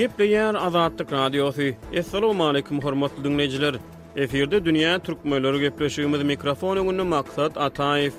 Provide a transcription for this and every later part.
Gepleýär Azatlyk Radiosy. Assalamualaikum hormatly dinleýjiler. Efirde dünýä türkmenleri gepleşigimiz mikrofon öňünde maksat Ataýew.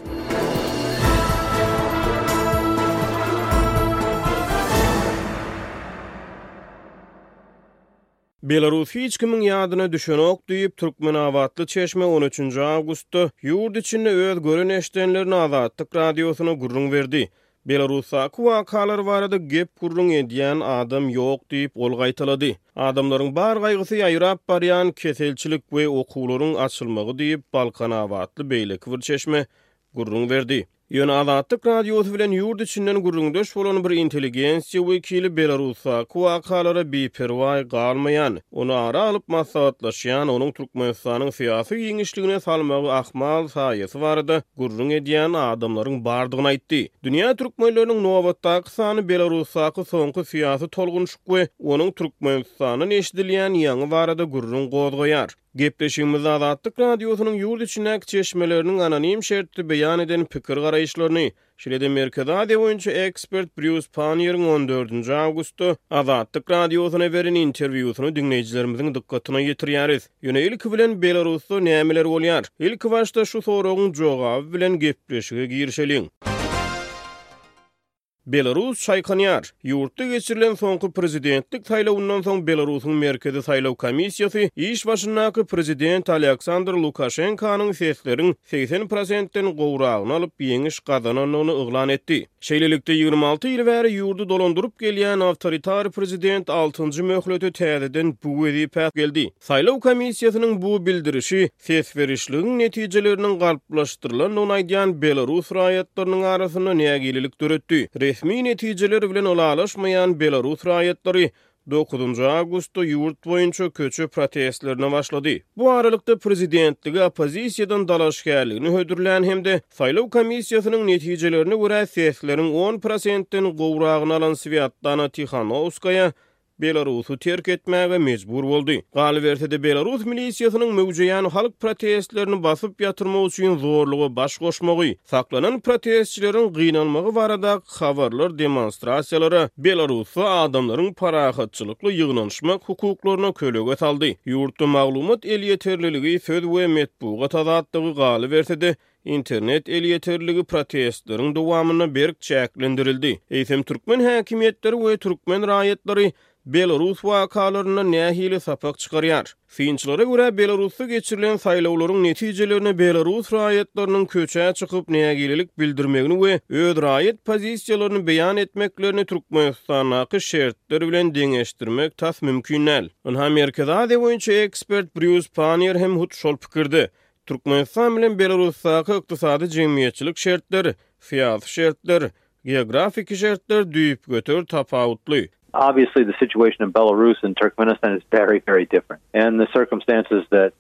Belarus hiç kimiň ýadyna düşenok diýip, türkmenabatly çeşme on üçünji awgustda ýurt içinde öz gören-eşidenlerini Azatlyk Radiosyna gürrüň berdi. Belarusdaky wakalar barada gep-gürrüň edýän adam ýok diýip, ol gaýtalady. Adamlaryň bar gaýgysy ýaýrap barýan keselçilik we okuwlaryň açylmagy diýip, balkanabatly beýleki bir çeşme gürrüň berdi. Ýöne Azatlyk Radiosy bilen ýurt içinden gürrüňdeş bolan bir intelligensiýa wekili Belarusdaky wakalara biperwaý galmaýan, ony ara alyp maslahatlaşýan, onuň Türkmenistanyň syýasy giňişligine salmagy ahmal saýasy barada gürrüň edýän adamlaryň bardygyny aýtdy. Dünýä türkmenleriniň nobatdaky sany Belarusdaky soňky syýasy tolgunyşyk we onuň Türkmenistanda eşidilýän ýaňy barada gürrüň gozgaýar. Gepleşigimizde Azatlyk Radiosynyň ýurt içindäki çeşmeleriniň anonim şertde beýan eden pikir-garaýyşlaryny, şeýle-de Merkezi Aziýa boýunça ekspert Brýus Panniýeriň on dördünji awgustda Azatlyk Radiosyna beren interwýusyny diňleýjilerimiziň dykgatyna ýetirýäris. Ýöne ilki bilen Belarusda nämeler bolýar? Ilkibaşda şu soragyň jogaby bilen gepleşige girişeliň. Belarus çaýkanýar. Ýurtda geçirilen soňky prezidentlik saýlawyndan soň Belarusyň Merkezi saýlaw komissiýasy iş başyndaky prezident Aleaksandr Lukaşenkanyň sesleriň segsen prosentden gowragyny alyp ýeňiş gazanandygyny yglan etdi. Şeýlelikde, ýigrimi alty ýyl bäri ýurdy dolandyryp gelýän awtoritar prezident altynjy möhlete täzeden bu wezipä geldi. Saýlaw komissiýasynyň bu bildirişi Ses berişligiň netijeleriniň galplaşdyrylandygyny aýdýan belarus raýatlarynyň arasynda nägilelik döretdi. Resmi netijeler bilen ylalaşmaýan belarus raýatlary dokuzynjy awgustda ýurt boýunça köçe protestlerine başlady. Bu aralykda, prezidentlige oppozisiýadan dalaşgärligini hödürlän hem-de saýlaw komissiýasynyň netijelerine görä sesleriň on prosentden gowragyny alan Swýatlana Tihanowskaýa Belarusy terk etmäge mejbur boldy. Galyberse-de, belarus milisiýasynyň möwjeýän halk protestlerini basyp ýatyrmak üçin zorluga baş goşmagy, saklanan protestçileriň gynalmagy baradaky habarlar demonstrasiýalara Belarusda adamlaryň parahatçylykly ýygnanyşmak hukuklaryna kölege saldy. Ýurtda maglumat elýeterliligi, söz we metbugat azatlygy, galyberse-de, Internet elýeterligi protestleriň dowamynda berk çäklendirildi. Eýsem, türkmen häkimiýetleri we türkmen raýatlary Belarus wakalaryndan nähili sapak çykarýar? Synçylara görä, Belarusda geçirilen saýlawlaryň netijelerini belarus raýatlarynyň köçä çykyp nägilelik bildirmegini we öz raýat pozisiýalaryny beýan etmeklerini Türkmenistandaky şertler bilen deňeşdirmek tas mümkin däl. Ynha, Merkezi Aziýa boýunça ekspert Brýus Panier hem hut şol pikirde. Türkmenistan bilen Belarusdaky ykdysady-jemgyýetçilik şertler, syýasy şertler, geografiki şertler düýpgöter tapawutly. Obviously the situation in Belarus and Turkmenistan is very very different and the circumstances that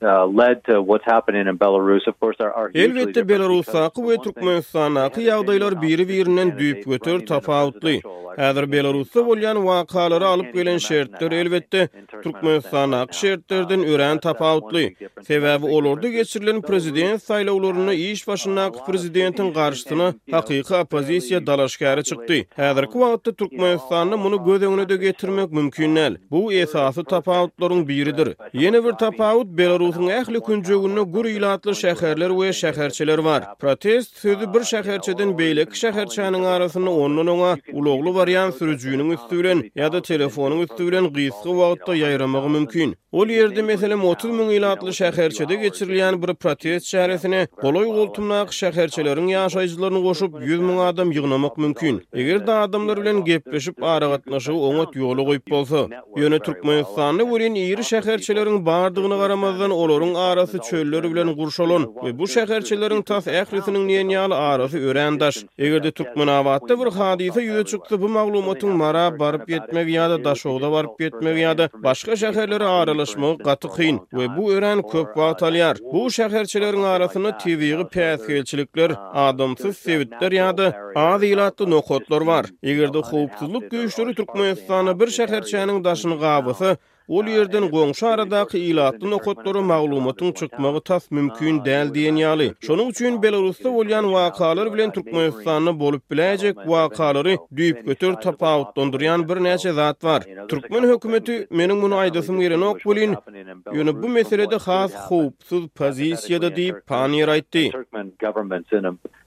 led to what's happening in Belarus of course are hugely different. Elbetde Belarusdaky we Türkmenistandaky ýagdaýlar biri-birinden düýpgöter tapawutly. Häzir Belarusda bolýan wakalary alyp gelen şertler elbetde Türkmenistandaky şertlerden örän tapawutly, sebäbi olarda geçirilen prezident saýlawlarynda iş başyndaky prezidentiň garşysyna hakyky oppozisiýa dalaşgäri çykdy. Häzirki wagtda Türkmenistanda muny göz öňüne-de getirmek mümkin däl. Bu esasy tapawutlaryň biridir. Ýene bir tapawut, Belarusyň ähli künjeginde gür ilatly şäherler we şäherçeler bar. Protest, Siz bir şäherçeden beýleki şäherçäniň arasynda ondan oňa ulagly barýan sürüjiniň üsti bilen ýa-da telefonyň üsti bilen gysga wagtda ýaýramagy mümkin. Ol ýerde, meselem, otuz müň ilatly şäherçede geçirilýän bir protest çäresine golaý-goltumdaky şäherçeleriň ýaşaýjylaryny goşup ýüz müň adam ýygnamak mümkin. Eger-de adamlar bilen gepleşip aragatnaşygy oňat ýola goýup bolsa. Ýöne Türkmenistanda welin iri şäherçeleriň bardygyna garamazdan, olaryň arasy çöller bilen gurşalan we bu şäherçeleriň tas ählisiniň diýen ýaly arasy örän daş. Eger-de Türkmenabatda bir hadysa ýüze çyksa, bu maglumatyň Mara baryp ýetmegi ýa-da Daşogza baryp ýetmegi ýa-da başga şäherlere aralaşmagy gaty kyn we bu örän köp wagt alýar. Bu şäherçeleriň arasynda tebigy päsgelçilikler, adamsyz sebitler ýa-da. Az ilatly nokatlar bar. Eger-de howpsuzlyk güýçleri Türkmenistana bir şäherçäniň daşyny gabasa, ol ýerden goňşy aradaky ilatly nokatlara maglumatyň çykmagy tas mümkin däl diýen ýaly. Şonuň üçin Belarusda bolýan wakalar bilen Türkmenistanda bolup biläýjek wakalary düýpgöter tapawutlandyrýan birnäçe zat bar. Türkmen hökümeti, meniň muny aýdasym gelenok welin, ýöne bu meselede has howpsuz pozisiýada diýip, Paniýer aýtdy.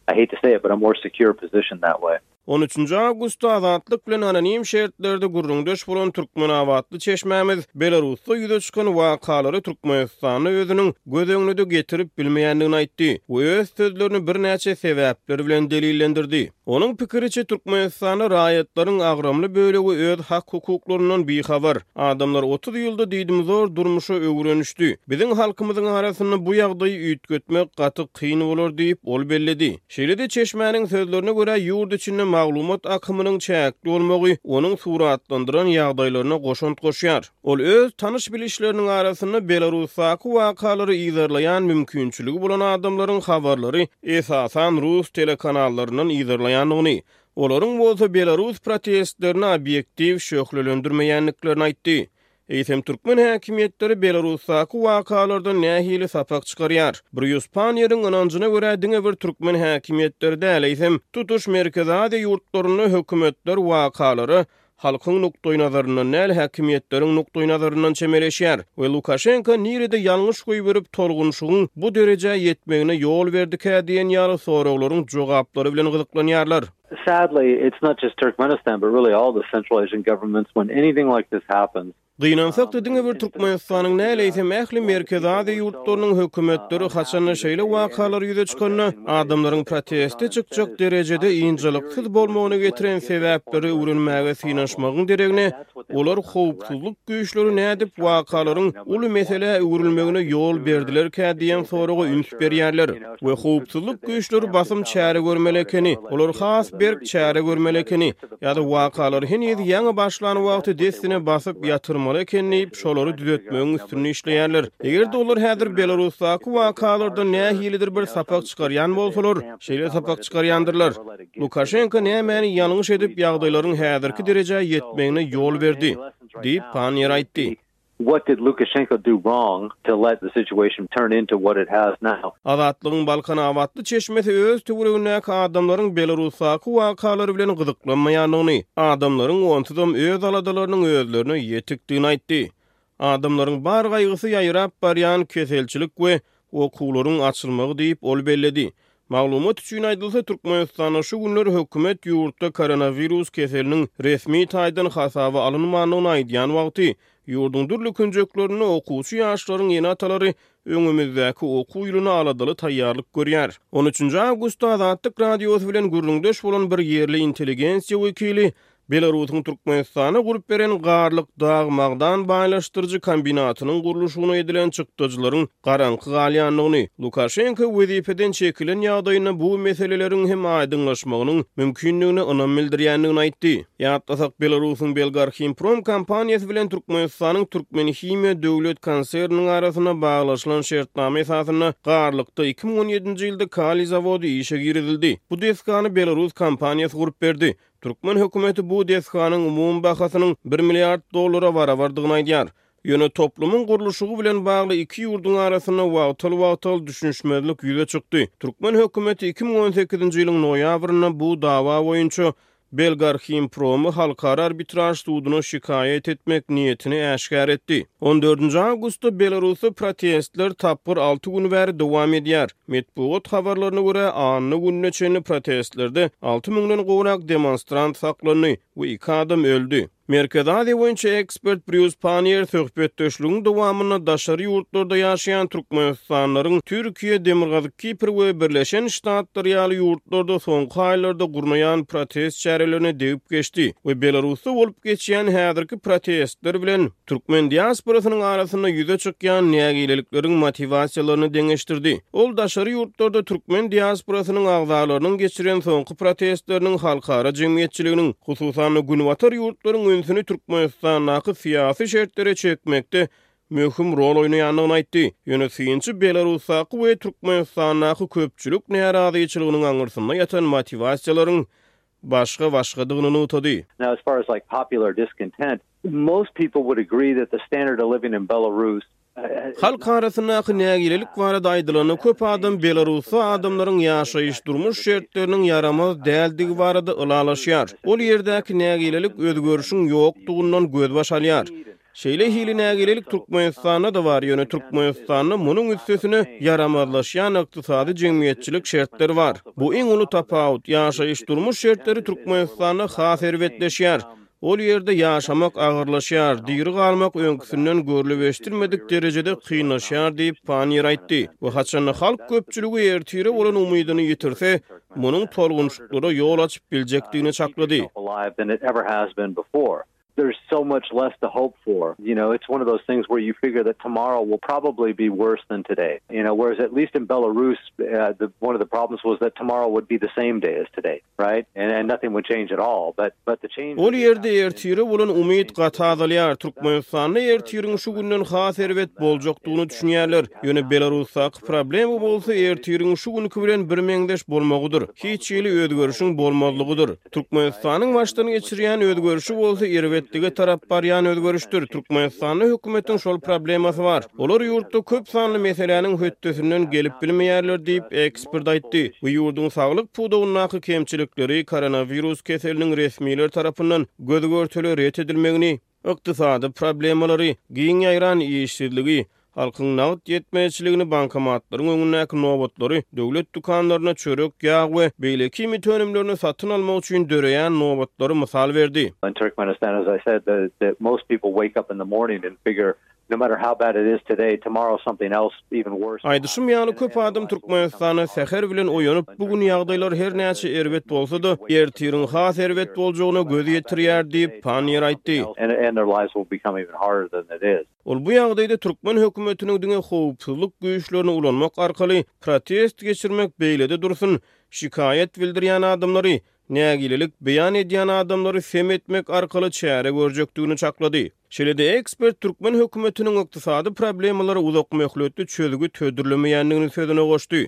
I hate to say it, but a more secure position that way. On üçünji awgustda Azatlyk bilen anonim şertlerde gürrüňdeş bolan türkmenabatly çeşmämiz Belarusda ýüze çykan wakalary Türkmenistanda özüniň göz öňüne-de getirip bilmeýändigini aýtdy we öz sözlerini birnäçe sebäpler bilen delillendirdi. Onuň pikiriçe, Türkmenistanda raýatlaryň agramly bölegi öz hak-hukuklaryndan bihabar. Adamlar otuz ýylda diýdimzor durmuşa öwrenişdi. Biziň halkymyzyň arasynda bu ýagdaýy üýtgetmek gaty kyn bolar diýip, ol belledi. Şeýle-de çeşmäniň sözlerine görä, ýurt içinde maglumat akymynyň çäkli bolmagy onuň suratlandyran ýagdaýlaryna goşant goşýar. Ol öz tanyş-bilişleriniň arasynda Belarusdaky wakalary yzarlaýan mümkinçiligi bolan adamlaryň habarlary esasan rus telekanallaryndan yzarlaýandygyny, olaryň bolsa belarus protestlerini obýektiw şöhlelendirmeýändiklerini aýtdy. Eýsem, türkmen häkimiýetleri Belarusdaky wakalardan nähili sapak çykarýar? Brýus Pannieriň ynanjyna görä, diňe bir türkmen häkimiýetleri däl, eýsem, tutuş Merkezi Aziýa ýurtlarynda hökümetler wakalara halkyň nukdaýnazaryndan däl, häkimiýetleriň nukdaýnazaryndan çemeleşýär we Lukaşenka nirede ýalňyş goýberip, tolgunyşygyň bu derejä ýetmegine ýol berdikä diýen ýaly soraglaryň jogaplary bilen gyzyklanýarlar. Sadly it's not just Turkmenistan but really all the central Asian governments when anything like this happens. Gynansakda diňe bir Türkmenistanyň näl eýsem ähli Merkezi Aziýa ýurtlarynyň hökümetleri haçanda şeýle wakalar ýüze çykanda adamlaryň proteste çykjak derejede ynjalyksyz bolmagyna getiren sebäpleri öwrenmäge synanyşmagyň deregine Olar howpsuzlyk güýçleri nädip wakalaryň uly meselä öwrülmegine ýol berdilerkä diýen soraga üns berýärler we howpsuzlyk güýçleri basym çäre görmeli ekeni, olar has berk çäre görmeli ekeni ýa-da wakalar heniz ýaňy başlan wagty dessine basyp ýatyrmaly ekeni diýip şolary düzetmegiň üstünde işleýärler. Eger-de olar häzir Belarusdaky wakalardan nähilidir bir sapak çykarýan bolsalar, şeýle sapak çykarýandyrlar. Lukaşenko nämäni ýalňyş edip, ýagdaýlaryň häzirki derejä ýetmegine ýol berdi? diýip, Panniýer aýtdy. Azatlygyň balkanabatly çeşmesi öz töweregindäki adamlaryň Belarusdaky wakalar bilen gyzyklanmaýandygyny, adamlaryň onsuzam öz aladalarynyň özlerine ýetikdigini aýtdy. Adamlaryň bar gaýgysy ýaýrap barýan keselçilik we okuwlaryň açylmagy diýip, ol belledi. Maglumat üçin aýdylsa, Türkmenistanda şu günler hökümet ýurtda koronawirus keseliniň resmi taýdan hasaba alynmandygyny aýdýan wagty, ýurduň dürli künjeklerinde okuwçy ýaşlaryň ene-atalary öňümizdäki okuw ýylyna aladaly taýýarlyk görýär. On üçünji awgustda Azatlyk Radiosy bilen gürrüňdeş bolan bir ýerli intelligensiýa wekili Belarusyň Türkmenistana gurp beren Garlyk dag magdan baýlaşdyryjy kombinatynyň gurluşygyna edilen çykdajylaryň garaňky galýandygyny, Lukaşenko wezipeden çekilen ýagdaýynda bu meseleleriň hem aýdyňlaşmagynyň mümkindigine ynam bildirýändigini aýtdy. Ýatlasak, Belarusyň Belgarhimprom kompaniýasy bilen Türkmenistanyň Türkmenhimiýa döwlet konserniniň arasynda baglaşylan şertnama esasynda Garlykda iki müň on ýedinji ýylda kaliý zawody işe girizildi. Bu desgany belarus kompaniýasy gurp berdi. Türkmen hökümeti bu desganyň umumy bahasynyň bir milliard dollara barabardygyny aýdýar. Ýöne toplumyň gurluşygy bilen bagly iki ýurduň arasynda wagtal-wagtal düşünişmezlik ýüze çykdy. Türkmen hökümeti iki müň on sekizinji ýylyň noýabrynda bu dawa boýunça Belgarhimpromy Halkara arbitraž suduna şikaýat etmek niýetini äşgär etdi. On dördünji awgustda Belarusda protestler tapgyr alty gün bäri dowam edýär. Metbugat habarlaryna görä, anna gününe çenli protestlerde alty müňden gowrak demonstrant saklandy we iki adam öldi. Merkezi Aziýa boýunça ekspert Brýus Panniýer söhbetdeşligiň dowamynda daşary ýurtlarda ýaşaýan türkmenistanlylaryň Türkiýe, Demirgazyk Kipr we Birleşen Ştatlar ýaly ýurtlarda soňky aýlarda gurnaýan protest çärelerine degip geçdi we Belarusda bolup geçýän häzirki protestler bilen Türkmen diasporasynyň arasynda ýüze çykýan nägilelikleriň motiwasiýalaryny deňeşdirdi. Ol daşary ýurtlarda türkmen diasporasynyň agzalarynyň geçiren soňky protestleriniň halkara jemgyýetçiliginiň, hususan-da, günbatar ýurtlaryň ünsüni Türkmenistandaky syýasy şertlere çekmekde möhüm rol oýnaýandygyny aýtdy. Ýöne synçy Belarusdaky we Türkmenistandaky köpçülik närazyçylygynyň aňyrsynda ýatan motiwasiýalaryň başga başgadygyny nygtady. Now as far as like popular discontent, most people would agree that the standard of living in Belarus, Halk arasyndaky nägilelik barada aýdylanda köp adam Belarusda adamlaryň ýaşaýyş durmuş şertleriniň ýaramaz däldigi barada ylalaşýar. Ol ýerdäki nägilelik özgerişiň ýokdugyndan gözbaş alýar. Şeýle hili nägilelik Türkmenistanda-da bar, ýöne Türkmenistanda munuň üstesine ýaramazlaşýan ykdysady-jemgyýetçilik şertler bar. Bu iň uly tapawut. Ýaşaýyş-durmuş şertleri Türkmenistanda has erbetleşýär. Ol ýerde ýaşamak agyrlaşýar, diri galmak öňküsinden görlüp-eşdilmedik derejede kynlaşýar diýip, Panniýer aýtdy we haçanda halk köpçüligi ertire bolan umydyny ýitirse, munuň tolgunşyklara ýol açyp biljekdigini çaklady. There's so much less to hope for. You know, it's one of those things where you figure that tomorrow will probably be worse than today. You know, whereas at least in Belarus, uh, the, one of the problems was that tomorrow would be the same day as today, right? And, and nothing would change at all. But, but the change... Ol ýerde ertire bolan umyt gaty azalýar. Türkmenistanda ertiriň şu günden has erbet boljakdygyny düşünýärler. Ýöne Belarusdaky problema bolsa ertiriň şu günki bilen birmeňzeş bolmagydyr. Hiç hili özgerişiň bolmazlygydyr. Türkmenistanyň başdan geçirýän özgerişi bolsa erbetlige tarap barýan özgerişdir. Türkmenistanda hökümetiň şol problemasy bar. Olar ýurtda köp sanly meseläniň hötdesinden gelip bilmeýärler diýip, ekspert aýtdy we ýurduň saglyk pudagyndaky kemçilikleri koronawirus keseliniň resmiler tarapyndan göz-görtele ret edilmegini ykdysady problemalary, giň ýaýran işsizligi, halkyň nagt ýetmezçiligini, bankomatlaryň öňündäki nobatlary, döwlet dükanlarynda çörek, ýag we beýleki iýmit önümlerini satyn almak üçin döreýän nobatlary mysal berdi. No matter how bad it is today, tomorrow something else even worse will happen. Aýdyşym ýaly köp adam Türkmenistana säher bilen oýanyp, bu gün ýagdaýlar her näçe erbet bolsa-da, ertiriň has erbet boljagyna göz ýetirýär diýip, Panniýer aýtdy. And their lives will become even harder than it is. Ol bu ýagdaýda türkmen hökümetiniň diňe howpsuzlyk güýçlerini ulanmak arkaly protest geçirmek beýlede dursun, şikaýat bildirýän adamlary, nägilelik beýan edýän adamlary sem etmek arkaly çäre görjekdigini çaklady. Şeýle-de, ekspert türkmen hökümetiniň ykdysady problemalara uzakmöhletli çözgüt hödürlemeýändigini sözüne goşdy.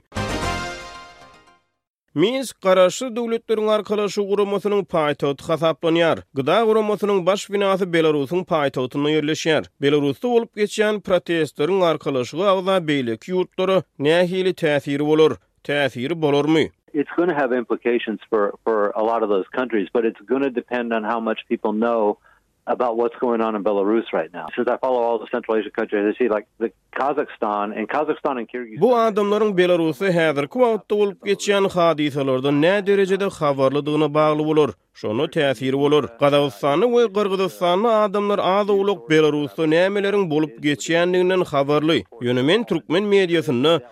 Minsk Garaşsyz Döwletleriň Arkalaşygy Guramasynyň paýtagty hasaplanýar. GDA guramasynyň baş binasy Belarusyň paýtagtynda ýerleşýär. Belarusda bolup geçýän protestleriň Arkalaşyga agza beýleki ýurtlara nähili täsiri bolar? Täsiri bolarmy? It's gonna have implications for for a lot of those countries, but it's gonna depend on how much people know about what's going on in Belarus right now since I follow all the central Asian countries I see like the Kazakhstan and Kazakhstan and Kyrgyzstan Bu adamlaryň Belarusda häzirki wagtda bolup geçýän hadysalardan nä derejede habarlydygyna bagly bolar. Şonda täsiri bolar. Gazagystanly we Gyrgyzystanly adamlar az owlak Belarusda nämeleriň bolup geçýändiginden habarly. Ýöne men türkmen mediasynda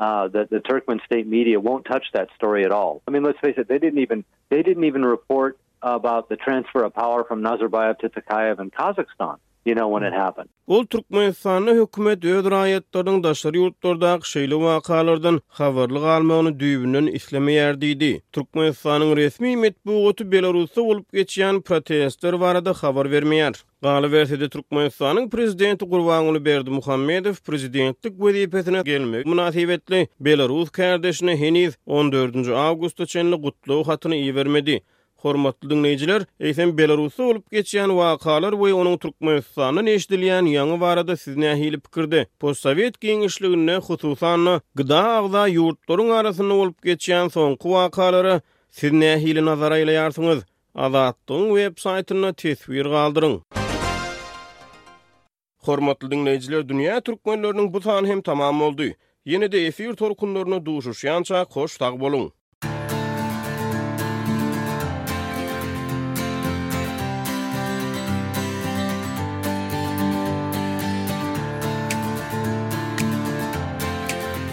uh, that the Turkmen state media won't touch that story at all. I mean, let's face it, they didn't even they didn't even report about the transfer of power from Nazarbayev to Tokayev in Kazakhstan. You know when it happened. Ol Türkmenistanda hökümet öz raýatlarynyň daşary ýurtlardaky şeýle wakalardan habarly galmagyny düýbünden islemeýär diýdi. Türkmenistanyň resmi metbugaty Belarusda bolup geçýän protestler barada habar bermeýär. Galyberse-de, Türkmenistanyň Prezidenti Gurbanguly Berdimuhamedow prezidentlik wezipesine gelmegi mynasybetli belarus kärdeşine heniz on dördünji awgusta çenli gutlag hatyny ibermedi. Hormatly diňleýjiler, eýsem Belarusda bolup geçýän wakalar we onuň Türkmenistandan eşidilýän ýaňy barada siz nähili pikirde? Postsowet giňişliginde, hususan-da, GDA agza ýurtlaryň arasynda bolup geçýän soňky wakalara siz nähili nazar aýlaýarsyňyz? Azatlygyň web saýtynda teswir galdyryň. Hormatly diňleýjiler dünýä türkmenleriniň bu sany hem tamam boldy. Ýene-de efir tolkunlarynda duşuşýança hoş sag boluň.